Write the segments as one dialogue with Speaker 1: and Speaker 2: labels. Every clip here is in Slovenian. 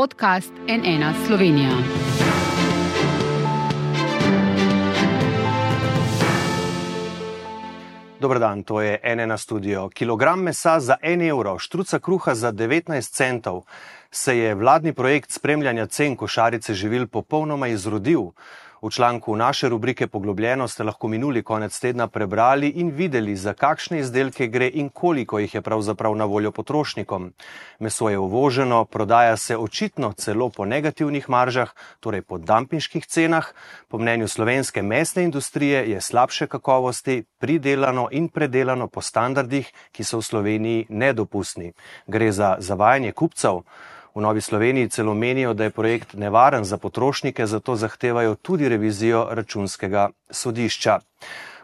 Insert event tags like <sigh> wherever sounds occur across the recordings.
Speaker 1: podcast NN Slovenija.
Speaker 2: Dobro dan, to je NN studio. Kilogram mesa za 1 evro, štruca kruha za 19 centov. Se je vladni projekt spremljanja cen košarice živil popolnoma izrodil? V članku naše rubrike Poglobljeno ste lahko minuli konec tedna prebrali in videli, za kakšne izdelke gre in koliko jih je pravzaprav na voljo potrošnikom. Meso je uvoženo, prodaja se očitno celo po negativnih maržah, torej po dampinških cenah. Po mnenju slovenske mesne industrije je slabše kakovosti, pridelano in predelano po standardih, ki so v Sloveniji nedopustni. Gre za zavajanje kupcev. V Novi Sloveniji celo menijo, da je projekt nevaren za potrošnike, zato zahtevajo tudi revizijo računskega sodišča.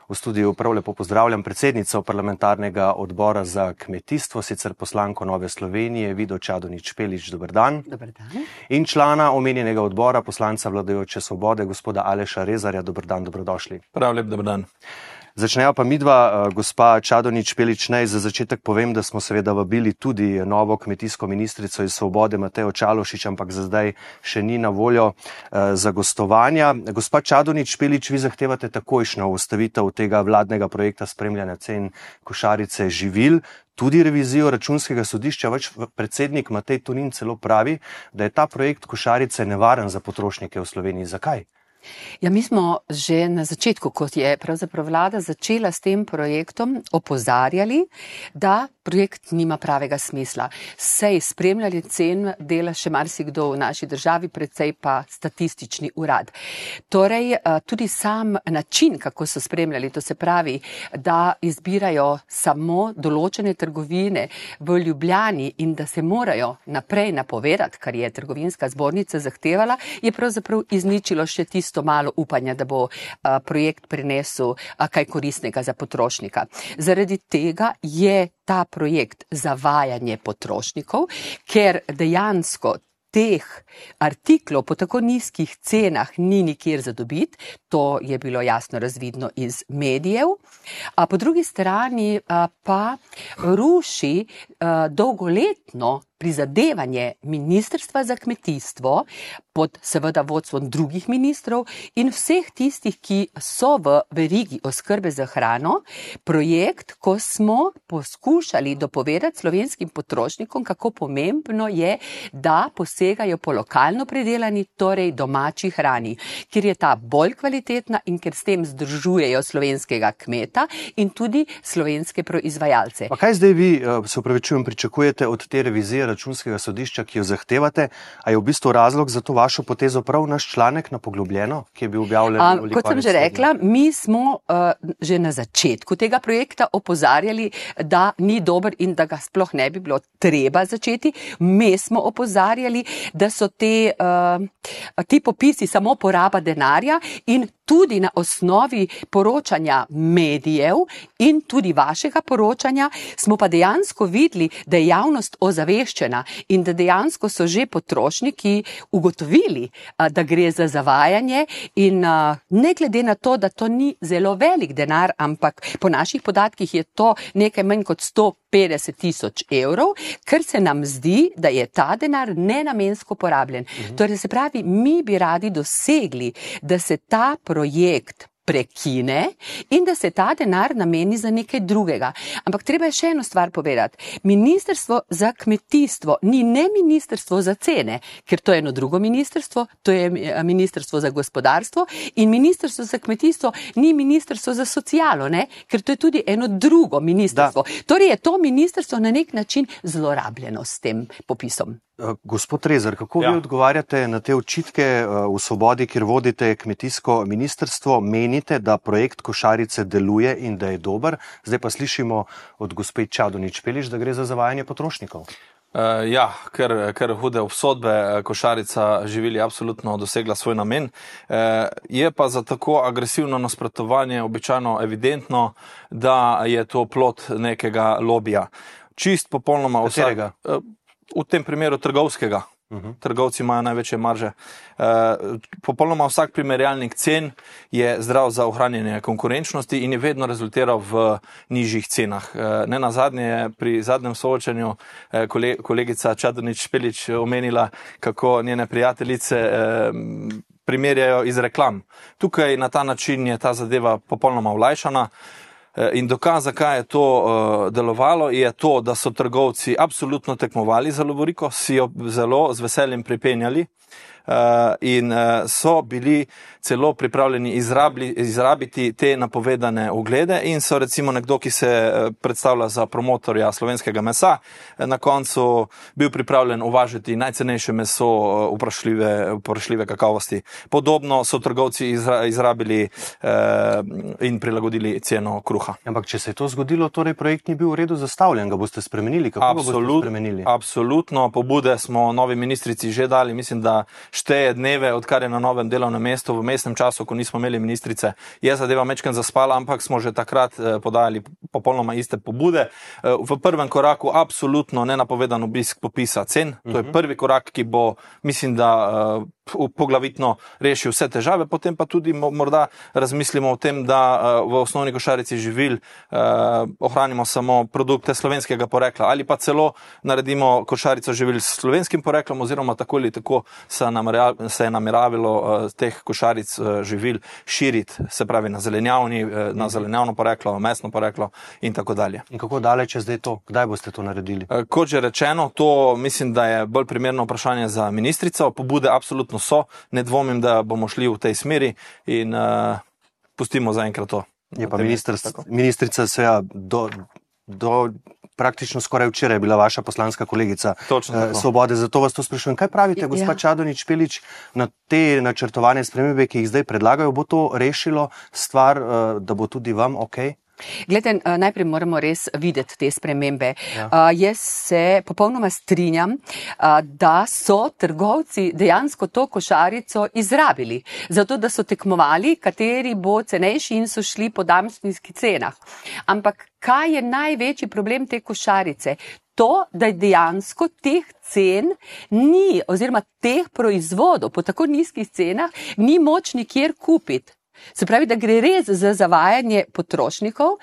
Speaker 2: V studiu prav lepo pozdravljam predsednico parlamentarnega odbora za kmetijstvo, sicer poslanko Nove Slovenije, Vido Čadonič Pelič, dober dan.
Speaker 3: Dobar dan.
Speaker 2: In člana omenjenega odbora, poslanca vladajoče svobode, gospoda Aleša Rezarja, dober dan, dobrodošli.
Speaker 4: Prav lep dober dan.
Speaker 2: Začnejo pa midva, gospa Čadonič Pelič, naj za začetek povem, da smo seveda vabili tudi novo kmetijsko ministrico iz Svobode, Matejo Čalošič, ampak za zdaj še ni na voljo za gostovanja. Gospa Čadonič Pelič, vi zahtevate takojšno ustavitev tega vladnega projekta spremljanja cen košarice živil. Tudi revizijo računskega sodišča, več predsednik Matej Tunin celo pravi, da je ta projekt košarice nevaren za potrošnike v Sloveniji. Zakaj?
Speaker 3: Ja, mi smo že na začetku, kot je pravzaprav vlada začela s tem projektom, opozarjali, da projekt nima pravega smisla. Sej spremljali cen dela še marsikdo v naši državi, predvsej pa statistični urad. Torej, tudi sam način, kako so spremljali, to se pravi, da izbirajo samo določene trgovine v Ljubljani in da se morajo naprej napovedati, kar je trgovinska zbornica zahtevala, je pravzaprav izničilo še tisto malo upanja, da bo projekt prinesel kaj koristnega za potrošnika. Zaradi tega je ta projekt zavajanje potrošnikov, ker dejansko teh artiklov po tako nizkih cenah ni nikjer za dobiti, to je bilo jasno razvidno iz medijev, a po drugi strani pa ruši dolgoletno prizadevanje Ministrstva za kmetijstvo pod seveda vodstvom drugih ministrov in vseh tistih, ki so v verigi oskrbe za hrano, projekt, ko smo poskušali dopovedati slovenskim potrošnikom, kako pomembno je, da posegajo po lokalno predelani, torej domači hrani, ker je ta bolj kvalitetna in ker s tem združujejo slovenskega kmeta in tudi slovenske proizvajalce.
Speaker 2: Pa kaj zdaj vi, se upravičujem, pričakujete od te revizije računskega sodišča, ki jo zahtevate, a je v bistvu razlog za to vašo potezo prav naš članek na poglobljeno, ki je bil objavljen?
Speaker 3: A, kot sem že rekla, mi smo uh, že na začetku tega projekta opozarjali, da ni dober in da ga sploh ne bi bilo treba začeti. Mi smo opozarjali, da so te, uh, ti popisi samo poraba denarja in tudi na osnovi poročanja medijev in tudi vašega poročanja smo pa dejansko videli, da je javnost ozaveščena in da dejansko so že potrošniki ugotovili, da gre za zavajanje in ne glede na to, da to ni zelo velik denar, ampak po naših podatkih je to nekaj manj kot 150 tisoč evrov, ker se nam zdi, da je ta denar nenamensko porabljen. Mhm. Torej se pravi, mi bi radi dosegli, da se ta projekt prekine in da se ta denar nameni za nekaj drugega. Ampak treba je še eno stvar povedati. Ministrstvo za kmetijstvo ni ne ministrstvo za cene, ker to je eno drugo ministrstvo, to je ministrstvo za gospodarstvo in ministrstvo za kmetijstvo ni ministrstvo za socialo, ne? ker to je tudi eno drugo ministrstvo. Da. Torej je to ministrstvo na nek način zlorabljeno s tem popisom.
Speaker 2: Gospod Rezar, kako ja. vi odgovarjate na te očitke v Svobodi, kjer vodite kmetijsko ministrstvo? Menite, da projekt košarice deluje in da je dober? Zdaj pa slišimo od gospe Čadonič Peliš, da gre za zavajanje potrošnikov.
Speaker 4: Uh, ja, ker, ker hude obsodbe košarica živili absolutno dosegla svoj namen. Uh, je pa za tako agresivno nasprotovanje običajno evidentno, da je to plot nekega lobija. Čist popolnoma
Speaker 2: vsega.
Speaker 4: V tem primeru trgovskega. Uh -huh. Trgovci imajo največje marže. E, popolnoma vsak primerjalnik cen je zdrav za ohranjanje konkurenčnosti in je vedno rezultiral v nižjih cenah. E, ne na zadnje je pri zadnjem soočanju e, kolegica Čadrnič Pelič omenila, kako njene prijateljice e, primerjajo iz reklam. Tukaj na ta način je ta zadeva popolnoma olajšana. Eh, in dokaz, zakaj je to uh, delovalo, je to, da so trgovci absolutno tekmovali za Lovoriko, si jo zelo z veseljem pripenjali. Eh, in eh, so bili celo pripravljeni izrabli, izrabiti te napovedane oglede in so recimo nekdo, ki se eh, predstavlja za promotorja slovenskega mesa, na koncu bil pripravljen uvažati najcenejše meso vprašljive, vprašljive kakovosti. Podobno so trgovci izra, izrabili in prilagodili ceno kruha.
Speaker 2: Ampak, če se je to zgodilo, torej projekt ni bil v redu zastavljen, ga boste spremenili? Kako
Speaker 4: Absolut,
Speaker 2: boste spremenili?
Speaker 4: Absolutno, pobude smo novi ministrici že dali, mislim, da šteje dneve, odkar je na novem delovnem mestu, v mestnem času, ko nismo imeli ministrice, je zadeva mečken zaspala, ampak smo že takrat eh, podajali popolnoma iste pobude. Eh, v prvem koraku absolutno nenapovedan obisk popisa cen. To je mhm. prvi korak, ki bo, mislim, da eh, poglavitno reši vse težave, potem pa tudi morda razmislimo o tem, da v osnovni košarici živil uh, ohranimo samo produkte slovenskega porekla ali pa celo naredimo košarico živil s slovenskim poreklom oziroma tako ali tako se, namerja, se je nameravilo uh, teh košaric uh, živil širiti, se pravi na zelenjavni, uh, na mhm. zelenjavno poreklo, mesno poreklo in tako dalje.
Speaker 2: In kako daleč je zdaj to? Kdaj boste to naredili?
Speaker 4: Uh, kot že rečeno, to mislim, da je bolj primerno vprašanje za ministrico. Pobude absolutno so, ne dvomim, da bomo šli v tej smeri in uh, pustimo zaenkrat to.
Speaker 2: Je pa ministrica Seja do, do praktično skoraj včeraj bila vaša poslanska kolegica
Speaker 4: uh,
Speaker 2: Svobode. Zato vas to sprašujem. Kaj pravite, ja. gospod Čadonič Pelič, na te načrtovane spremembe, ki jih zdaj predlagajo, bo to rešilo stvar, uh, da bo tudi vam ok?
Speaker 3: Glede, eh, najprej moramo res videti te spremembe. Ja. Uh, jaz se popolnoma strinjam, uh, da so trgovci dejansko to košarico izrabili, zato da so tekmovali, kateri bo cenejši in so šli po damstvih cenah. Ampak kaj je največji problem te košarice? To, da dejansko teh cen ni, oziroma teh proizvodov po tako nizkih cenah, ni moč nikjer kupiti. Se pravi, da gre res za zavajanje potrošnikov.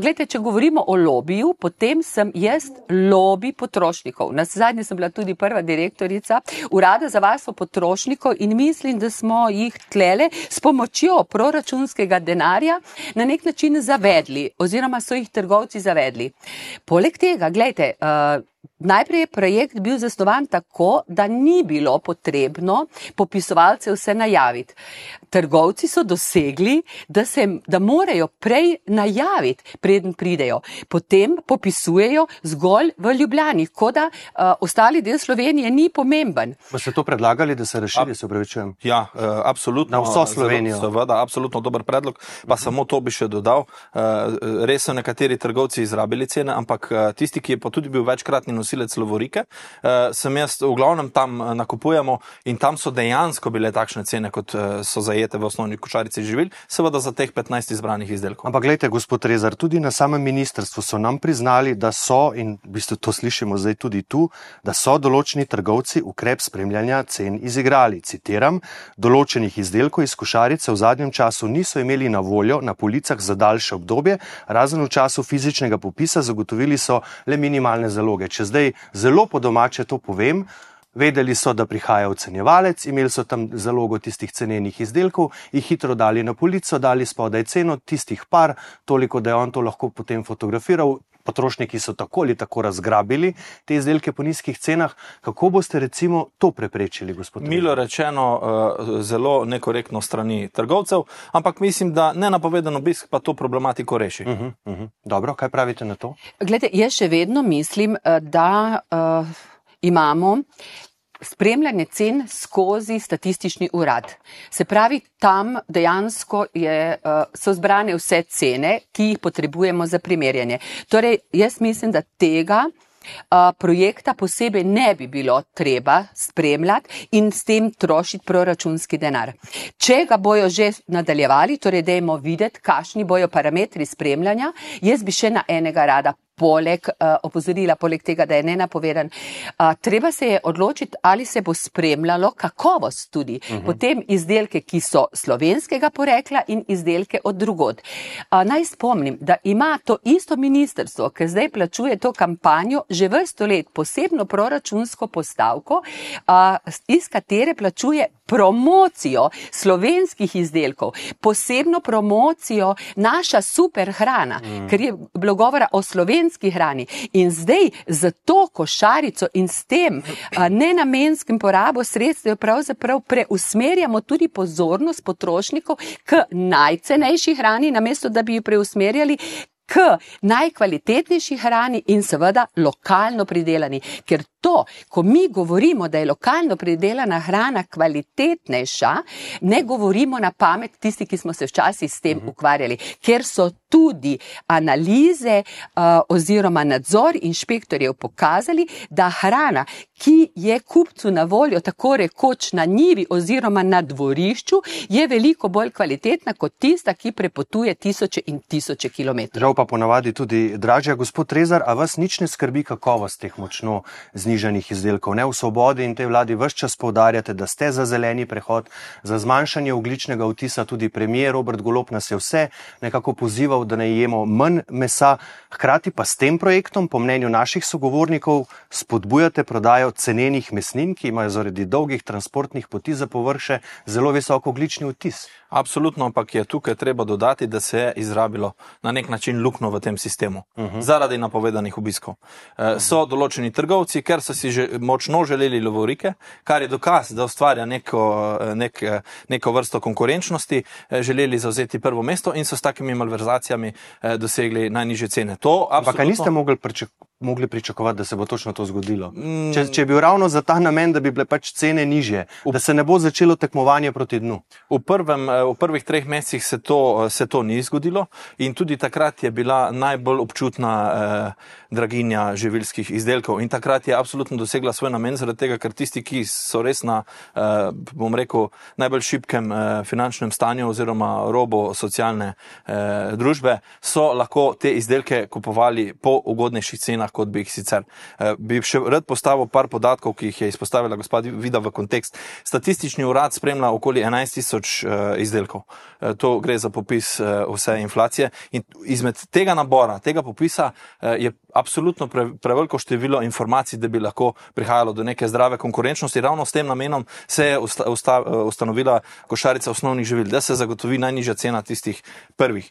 Speaker 3: Glede, če govorimo o lobiju, potem sem jaz lobby potrošnikov. Na zadnje sem bila tudi prva direktorica Urada za varstvo potrošnikov in mislim, da smo jih tlele s pomočjo proračunskega denarja na nek način zavedli oziroma so jih trgovci zavedli. Poleg tega, gledajte, Najprej je projekt bil zasnovan tako, da ni bilo potrebno popisovalce vse najaviti. Trgovci so dosegli, da, se, da morajo prej najaviti, preden pridejo. Potem popisujejo zgolj v Ljubljani, kot da uh, ostali del Slovenije ni pomemben.
Speaker 2: Pa ste to predlagali, da se razširi, se upravičujem?
Speaker 4: Ja, uh, absolutno.
Speaker 2: Na vso Slovenijo.
Speaker 4: Seveda, absolutno dober predlog. Pa uh -huh. samo to bi še dodal. Uh, res so nekateri trgovci izrabili cene, ampak uh, tisti, ki je pa tudi bil večkratni nosilec Lovorike, uh, sem jaz v glavnem tam uh, nakupujemo in tam so dejansko bile takšne cene, kot uh, so zajete v osnovni košarici živil, seveda za teh 15 izbranih izdelkov.
Speaker 2: Ampak gledajte, gospod Rezar, tudi na samem ministrstvu so nam priznali, da so, in v bistvu to slišimo zdaj tudi tu, da so določeni trgovci ukrep spremljanja cen izigrali. Citiram, določenih izdelkov iz košarice v zadnjem času niso imeli na voljo na policah za daljše obdobje, razen v času fizičnega popisa zagotovili so le minimalne zaloge. Če zdaj zelo po domače to povem, vedeli so, da prihaja ocenjevalec, imeli so tam zalogo tistih cenenih izdelkov, jih hitro dali na polico, dali spodaj ceno tistih par, toliko, da je on to lahko potem fotografiral. Potrošniki so tako ali tako razgrabili te izdelke po nizkih cenah. Kako boste recimo to preprečili, gospod?
Speaker 4: Milo rečeno, eh, zelo nekorektno strani trgovcev, ampak mislim, da nenapovedan obisk pa to problematiko reši. Uh -huh,
Speaker 2: uh -huh. Dobro, kaj pravite na to?
Speaker 3: Glede, jaz še vedno mislim, eh, da uh, imamo spremljanje cen skozi statistični urad. Se pravi, tam dejansko je, uh, so zbrane vse cene, ki jih potrebujemo za primerjanje. Torej, jaz mislim, da tega uh, projekta posebej ne bi bilo treba spremljati in s tem trošiti proračunski denar. Če ga bojo že nadaljevali, torej dajmo videti, kakšni bojo parametri spremljanja, jaz bi še na enega rada poleg uh, opozorila, poleg tega, da je nenapovedan. Uh, treba se je odločiti, ali se bo spremljalo kakovost tudi, uh -huh. potem izdelke, ki so slovenskega porekla in izdelke od drugod. Uh, naj spomnim, da ima to isto ministrstvo, ki zdaj plačuje to kampanjo, že vrsto let posebno proračunsko postavko, uh, iz katere plačuje promocijo slovenskih izdelkov, posebno promocijo naša super hrana, mm. ker je bilo govora o slovenski hrani. In zdaj za to košarico in s tem nenamenskim porabo sredstev pravzaprav preusmerjamo tudi pozornost potrošnikov k najcenejši hrani, namesto da bi jo preusmerjali k najkvalitetnejši hrani in seveda lokalno pridelani. Ker to, ko mi govorimo, da je lokalno pridelana hrana kvalitetnejša, ne govorimo na pamet tisti, ki smo se včasih s tem uh mhm. -huh. ukvarjali, ker so tudi analize uh, oziroma nadzor inšpektorjev pokazali, da hrana, ki je kupcu na voljo tako rekoč na njivi oziroma na dvorišču, je veliko bolj kvalitetna kot tista, ki prepotuje tisoče in tisoče kilometrov.
Speaker 2: Žal pa ponavadi tudi dražja, gospod Trezar, a vas nič ne skrbi kakovost teh močno znižanih izdelkov. Ne v svobodi in tej vladi vse čas povdarjate, da ste za zeleni prehod, za zmanjšanje ogličnega vtisa, tudi premijer Robert Golop nas je vse nekako pozival, da ne jemo manj mesa, hkrati pa s tem projektom, po mnenju naših sogovornikov, spodbujate prodajo cenenih mesnin, ki imajo zaradi dolgih transportnih poti za površe zelo visoko oglični vtis.
Speaker 4: Absolutno, ampak je tukaj treba dodati, da se je izrabilo na nek način lukno v tem sistemu uh mhm. -huh. zaradi napovedanih obiskov. Uh -huh. So določeni trgovci, ker so si že močno želeli lovorike, kar je dokaz, da ustvarja neko, nek, neko vrsto konkurenčnosti, želeli zauzeti prvo mesto in so s takimi malverzacijami dosegli najniže cene. To,
Speaker 2: ampak niste mogli pričakovati mogli pričakovati, da se bo točno to zgodilo. Mm. Če, če je bil ravno za ta namen, da bi bile pač cene nižje, v, da se ne bo začelo tekmovanje proti dnu.
Speaker 4: V, prvem, eh, v prvih treh mesecih se to, eh, se to ni zgodilo in tudi takrat je bila najbolj občutna eh, draginja živilskih izdelkov in takrat je absolutno dosegla svoj namen, zaradi tega, ker tisti, ki so res na, eh, bom rekel, najbolj šibkem eh, finančnem stanju oziroma robo socialne eh, družbe, so lahko te izdelke kupovali po ugodnejših cenah kot bi jih sicer. Eh, bi še rad postavil par podatkov, ki jih je izpostavila gospod Vida v kontekst. Statistični urad spremlja okoli 11 tisoč eh, izdelkov. Eh, to gre za popis vse inflacije in izmed tega nabora, tega popisa je absolutno pre, preveliko število informacij, da bi lahko prihajalo do neke zdrave konkurenčnosti. Ravno s tem namenom se je usta, usta, ustanovila košarica osnovnih živil, da se zagotovi najnižja cena tistih prvih.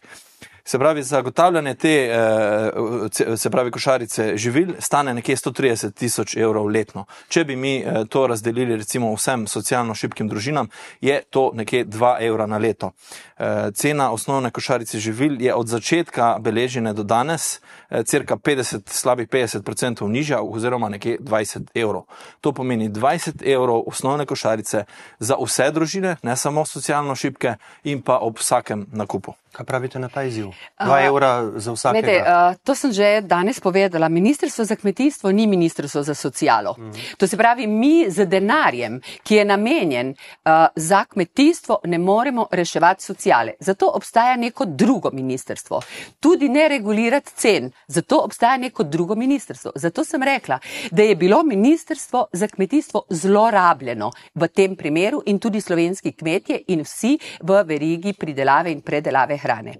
Speaker 4: Se pravi, zagotavljanje te eh, se pravi, košarice živil stane nekje 130 tisoč evrov letno. Če bi mi eh, to razdelili recimo vsem socialno šibkim družinam, je to nekje 2 evra na leto. Eh, cena osnovne košarice živil je od začetka beležene do danes cirka 50, slabih 50% nižja oziroma nekje 20 evrov. To pomeni 20 evrov osnovne košarice za vse družine, ne samo socialno šibke in pa ob vsakem nakupu.
Speaker 2: Kaj pravite na ta izziv? Dva evra za vsak.
Speaker 3: Uh, to sem že danes povedala. Ministrstvo za kmetijstvo ni ministrstvo za socialo. Mm. To se pravi, mi z denarjem, ki je namenjen uh, za kmetijstvo, ne moremo reševati sociale. Zato obstaja neko drugo ministrstvo. Tudi ne regulirati cen. Zato obstaja neko drugo ministrstvo. Zato sem rekla, da je bilo ministrstvo za kmetijstvo zlorabljeno v tem primeru in tudi slovenski kmetje in vsi v verigi pridelave in predelave hrane.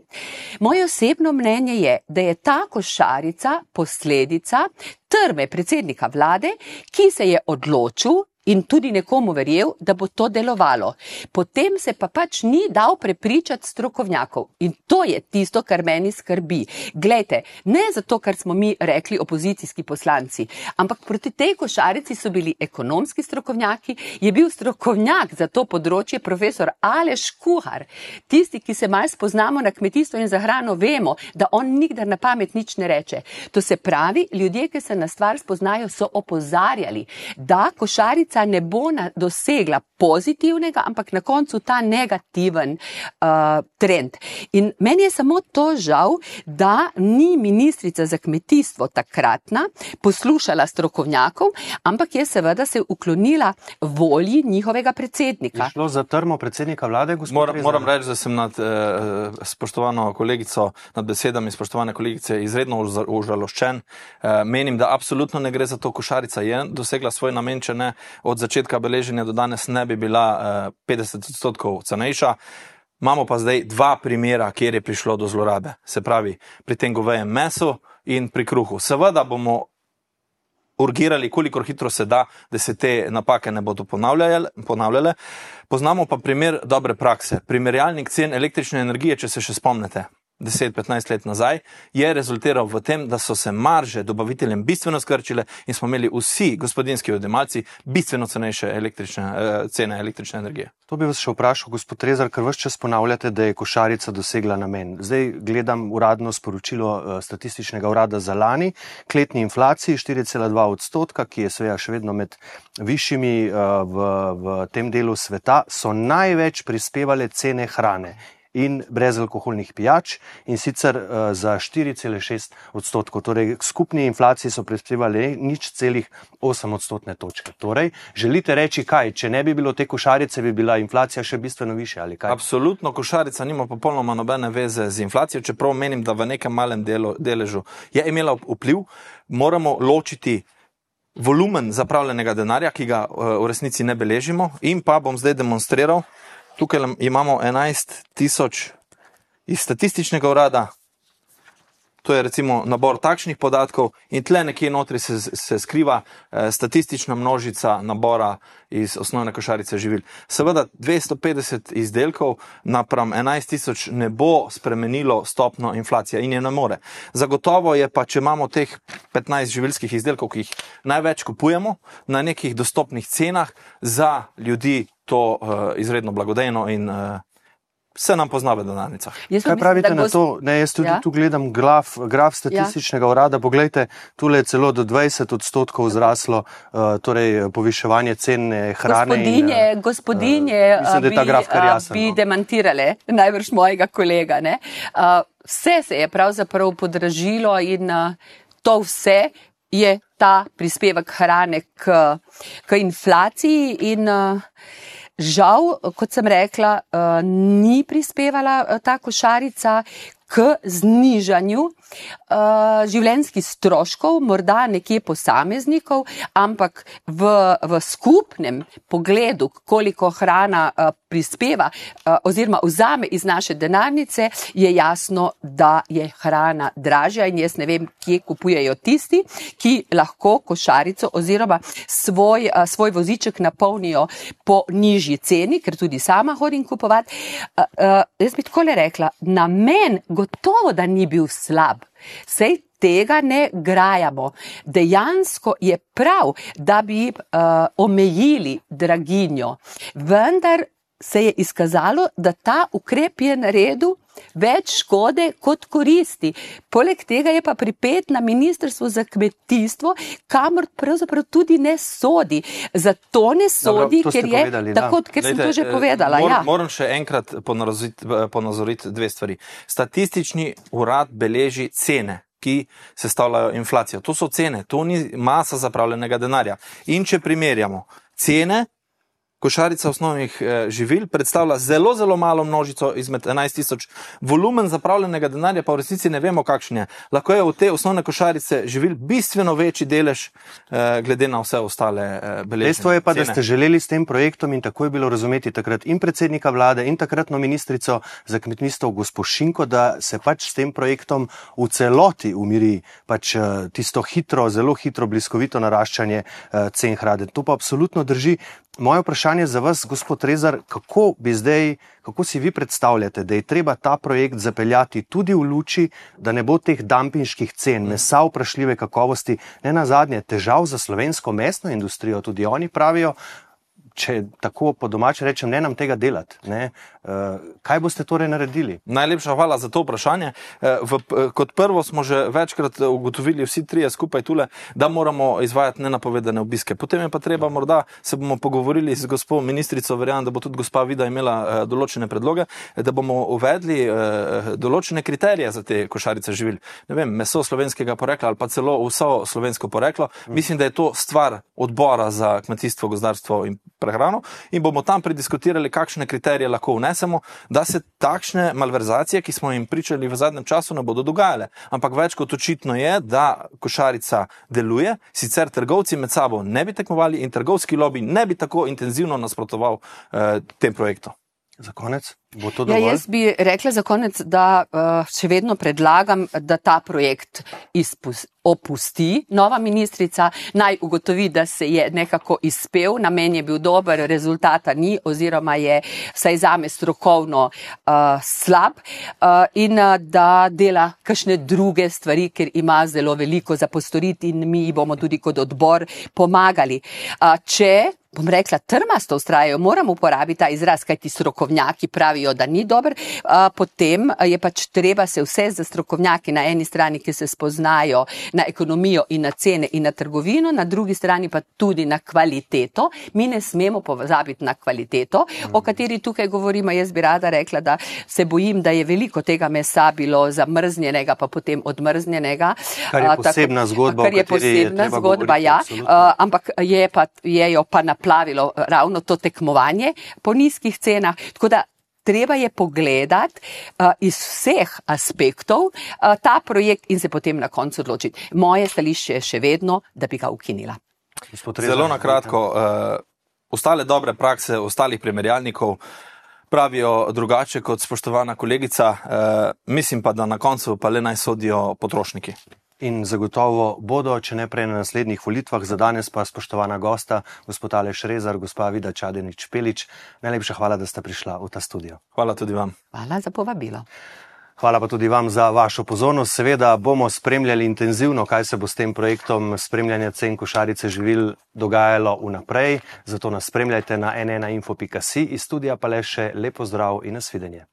Speaker 3: Moje osebno mnenje je, da je ta košarica posledica trme predsednika vlade, ki se je odločil, in tudi nekomu verjel, da bo to delovalo. Potem se pa pač ni dal prepričati strokovnjakov in to je tisto, kar meni skrbi. Glejte, ne zato, ker smo mi rekli opozicijski poslanci, ampak proti tej košarici so bili ekonomski strokovnjaki, je bil strokovnjak za to področje profesor Aleš Kuhar. Tisti, ki se malce spoznamo na kmetijstvo in za hrano, vemo, da on nikdar na pamet nič ne reče. To se pravi, ljudje, ki se na stvar spoznajo, so opozarjali, da košarica košarica ne bo na, dosegla pozitivnega, ampak na koncu ta negativen uh, trend. In meni je samo to žal, da ni ministrica za kmetijstvo takratna poslušala strokovnjakov, ampak je seveda se uklonila volji njihovega predsednika.
Speaker 2: Je šlo za trmo predsednika vlade, gospod
Speaker 4: Moram,
Speaker 2: Rezar?
Speaker 4: moram reči, da sem nad eh, spoštovano kolegico, nad besedami spoštovane kolegice izredno uža- užaloščen. Eh, menim, da absolutno ne gre za to, košarica je dosegla svoj namen, če ne od začetka beleženja do danes ne bi bila eh, 50 odstotkov cenejša. Imamo pa zdaj dva primera, kjer je prišlo do zlorabe. Se pravi, pri tem govejem mesu in pri kruhu. Seveda bomo urgirali, kolikor hitro se da, da se te napake ne bodo ponavljale. ponavljale. Poznamo pa primer dobre prakse. Primerjalnik cen električne energije, če se še spomnite. 10-15 let nazaj, je rezultiral v tem, da so se marže dobaviteljem bistveno skrčile in smo imeli vsi gospodinski odjemalci bistveno cenejše električne, eh, cene električne energije.
Speaker 2: To bi vas še vprašal, gospod Rezar, ker vse čas ponavljate, da je košarica dosegla namen. Zdaj gledam uradno sporočilo eh, statističnega urada za lani, k letni inflaciji 4,2 odstotka, ki je seveda še vedno med višjimi eh, v, v tem delu sveta, so največ prispevale cene hrane. In brezalkoholnih pijač, in sicer uh, za 4,6 odstotkov. Torej, k skupni inflaciji so prispevali nič celih 8 odstotne točke. Torej, želite reči, kaj, če ne bi bilo te košarice, bi bila inflacija še bistveno više ali kaj?
Speaker 4: Absolutno, košarica nima popolnoma nobene veze z inflacijo, čeprav menim, da v nekem malem delu, deležu je imela vpliv. Moramo ločiti volumen zapravljenega denarja, ki ga eh, v resnici ne beležimo, in pa bom zdaj demonstriral. Tukaj imamo 11 tisoč iz statističnega urada, To je recimo nabor takšnih podatkov, in tle nekje notri se, se skriva eh, statistična množica nabora iz osnovne košarice živil. Seveda 250 izdelkov napram 11 tisoč ne bo spremenilo stopno inflacije in je ne more. Zagotovo je pa, če imamo teh 15 živilskih izdelkov, ki jih največ kupujemo na nekih dostopnih cenah, za ljudi to eh, izredno blagodejno in eh, se nam pozna v denarnicah.
Speaker 3: Jaz
Speaker 2: Kaj
Speaker 3: mislim,
Speaker 2: pravite na to? Ne, jaz tudi
Speaker 3: Ja.
Speaker 2: ja? tu gledam graf, graf statističnega ja. urada. Poglejte, tule je celo do 20 odstotkov zraslo uh, torej, poviševanje cene hrane.
Speaker 3: Gospodinje,
Speaker 2: in, uh,
Speaker 3: gospodinje
Speaker 2: uh, mislim, da je ta
Speaker 3: bi,
Speaker 2: graf kar jasen.
Speaker 3: bi
Speaker 2: no.
Speaker 3: demantirale, <laughs> najbrž mojega kolega. ne. A, Vse se je pravzaprav podražilo in a, to vse je ta prispevek hrane k, k inflaciji in a, žal, kot sem rekla, a, ni prispevala a, ta košarica k znižanju življenjskih stroškov, morda nekje posameznikov, ampak v, v skupnem pogledu, koliko hrana uh, prispeva uh, oziroma vzame iz naše denarnice, je jasno, da je hrana dražja in jaz ne vem, kje kupujejo tisti, ki lahko košarico oziroma svoj, svoj voziček napolnijo po nižji ceni, ker tudi sama hodim kupovati. Jaz bi tako le rekla, namen gotovo, da ni bil slab. Sej tega ne grajamo. Dejansko je prav, da bi uh, omejili draginjo, vendar se je izkazalo, da ta ukrep je naredil več škode kot koristi. Poleg tega je pa pripet na Ministrstvo za kmetijstvo, kamor pravzaprav tudi ne sodi. Zato ne sodi,
Speaker 2: ste
Speaker 3: ker je
Speaker 2: povedali, da.
Speaker 3: tako, ker sem
Speaker 4: Glejte,
Speaker 3: to že
Speaker 4: eh,
Speaker 3: povedala.
Speaker 4: Moram,
Speaker 3: ja.
Speaker 4: moram še enkrat ponazoriti, ponazoriti dve stvari. Statistični urad beleži cene. Ki sestavljajo inflacijo. To so cene, to ni masa zapravljenega denarja. In če primerjamo cene, košarica osnovnih eh, živil predstavlja zelo, zelo malo množico izmed 11 tisoč, volumen zapravljenega denarja pa v resnici ne vemo, kakšen je. Lahko je v te osnovne košarice živil bistveno večji delež, eh, glede na vse ostale eh, beleženje.
Speaker 2: Dejstvo je pa, da
Speaker 4: cene.
Speaker 2: ste želeli s tem projektom in tako je bilo razumeti takrat in predsednika vlade in takratno ministrico za kmetijstvo gospod Šinko, da se pač s tem projektom v celoti umiri pač eh, tisto hitro, zelo hitro, bliskovito naraščanje eh, cen hrane. To pa absolutno drži. Moje vprašanje za vas, gospod Rezar, kako bi zdaj, kako si vi predstavljate, da je treba ta projekt zapeljati tudi v luči, da ne bo teh dampinških cen, mesa vprašljive kakovosti, ne na zadnje težav za slovensko mesno industrijo, tudi oni pravijo, če tako po domače rečem, ne nam tega delati. Ne? Uh, kaj boste torej naredili?
Speaker 4: Najlepša hvala za to vprašanje. V, kot prvo smo že večkrat ugotovili vsi trije skupaj tule, da moramo izvajati nenapovedane obiske. Potem je pa treba morda se bomo pogovorili z gospod ministrico, verjamem, da bo tudi gospa Vida imela določene predloge, da bomo uvedli določene kriterije za te košarice živil. Ne vem, meso slovenskega porekla ali pa celo vso slovensko poreklo. Mislim, da je to stvar odbora za kmetijstvo, gozdarstvo in prehrano in bomo tam prediskutirali, kakšne kriterije lahko vnesemo, da se takšne malverzacije, ki smo jim pričali v zadnjem času, ne bodo dogajale. Ampak več kot očitno je, da košarica deluje, sicer trgovci med sabo ne bi tekmovali in trgovski lobby ne bi tako intenzivno nasprotoval eh, tem projektom.
Speaker 2: Za konec, bo to
Speaker 3: Ja,
Speaker 2: dovolj?
Speaker 3: jaz bi rekla za konec, da uh, še vedno predlagam, da ta projekt izpus, opusti nova ministrica, naj ugotovi, da se je nekako izpel, namen je bil dober, rezultata ni oziroma je vsaj zame strokovno uh, slab uh, in uh, da dela kakšne druge stvari, ker ima zelo veliko za postoriti in mi bomo tudi kot odbor pomagali. Uh, če bom rekla, trmasto ustrajajo, moram uporabiti ta izraz, kaj ti strokovnjaki pravijo, da ni dober, a, potem je pač treba se vse za strokovnjaki na eni strani, ki se spoznajo na ekonomijo in na cene in na trgovino, na drugi strani pa tudi na kvaliteto. Mi ne smemo pozabiti na kvaliteto, o kateri tukaj govorimo. Jaz bi rada rekla, da se bojim, da je veliko tega mesa bilo zamrznjenega, pa potem odmrznjenega.
Speaker 2: Kar je
Speaker 3: A, tako-
Speaker 2: posebna zgodba,
Speaker 3: Kar je
Speaker 2: je
Speaker 3: posebna
Speaker 2: treba
Speaker 3: zgodba,
Speaker 2: govoriti,
Speaker 3: ja.
Speaker 2: absolutno.
Speaker 3: A, ampak je, pa, je jo pa naplavilo ravno to tekmovanje po nizkih cenah. Tako da treba je pogledati uh, iz vseh aspektov uh, ta projekt in se potem na koncu odločiti. Moje stališče je še vedno, da bi ga ukinila.
Speaker 4: Zelo na kratko, uh, ostale dobre prakse ostalih primerjalnikov pravijo drugače kot spoštovana kolegica, uh, mislim pa, da na koncu pa le naj sodijo potrošniki.
Speaker 2: In zagotovo bodo, če ne prej na naslednjih volitvah, za danes pa spoštovana gosta, gospod Aleš Rezar, gospa Vida Čadenič Pelič. Najlepša hvala, da ste prišla v ta studio.
Speaker 4: Hvala tudi vam.
Speaker 3: Hvala za povabilo.
Speaker 2: Hvala pa tudi vam za vašo pozornost. Seveda bomo spremljali intenzivno, kaj se bo s tem projektom spremljanja cen košarice živil dogajalo vnaprej. Zato nas spremljajte na nnainfo.si iz studija pa le še lepo zdrav in nasvidenje.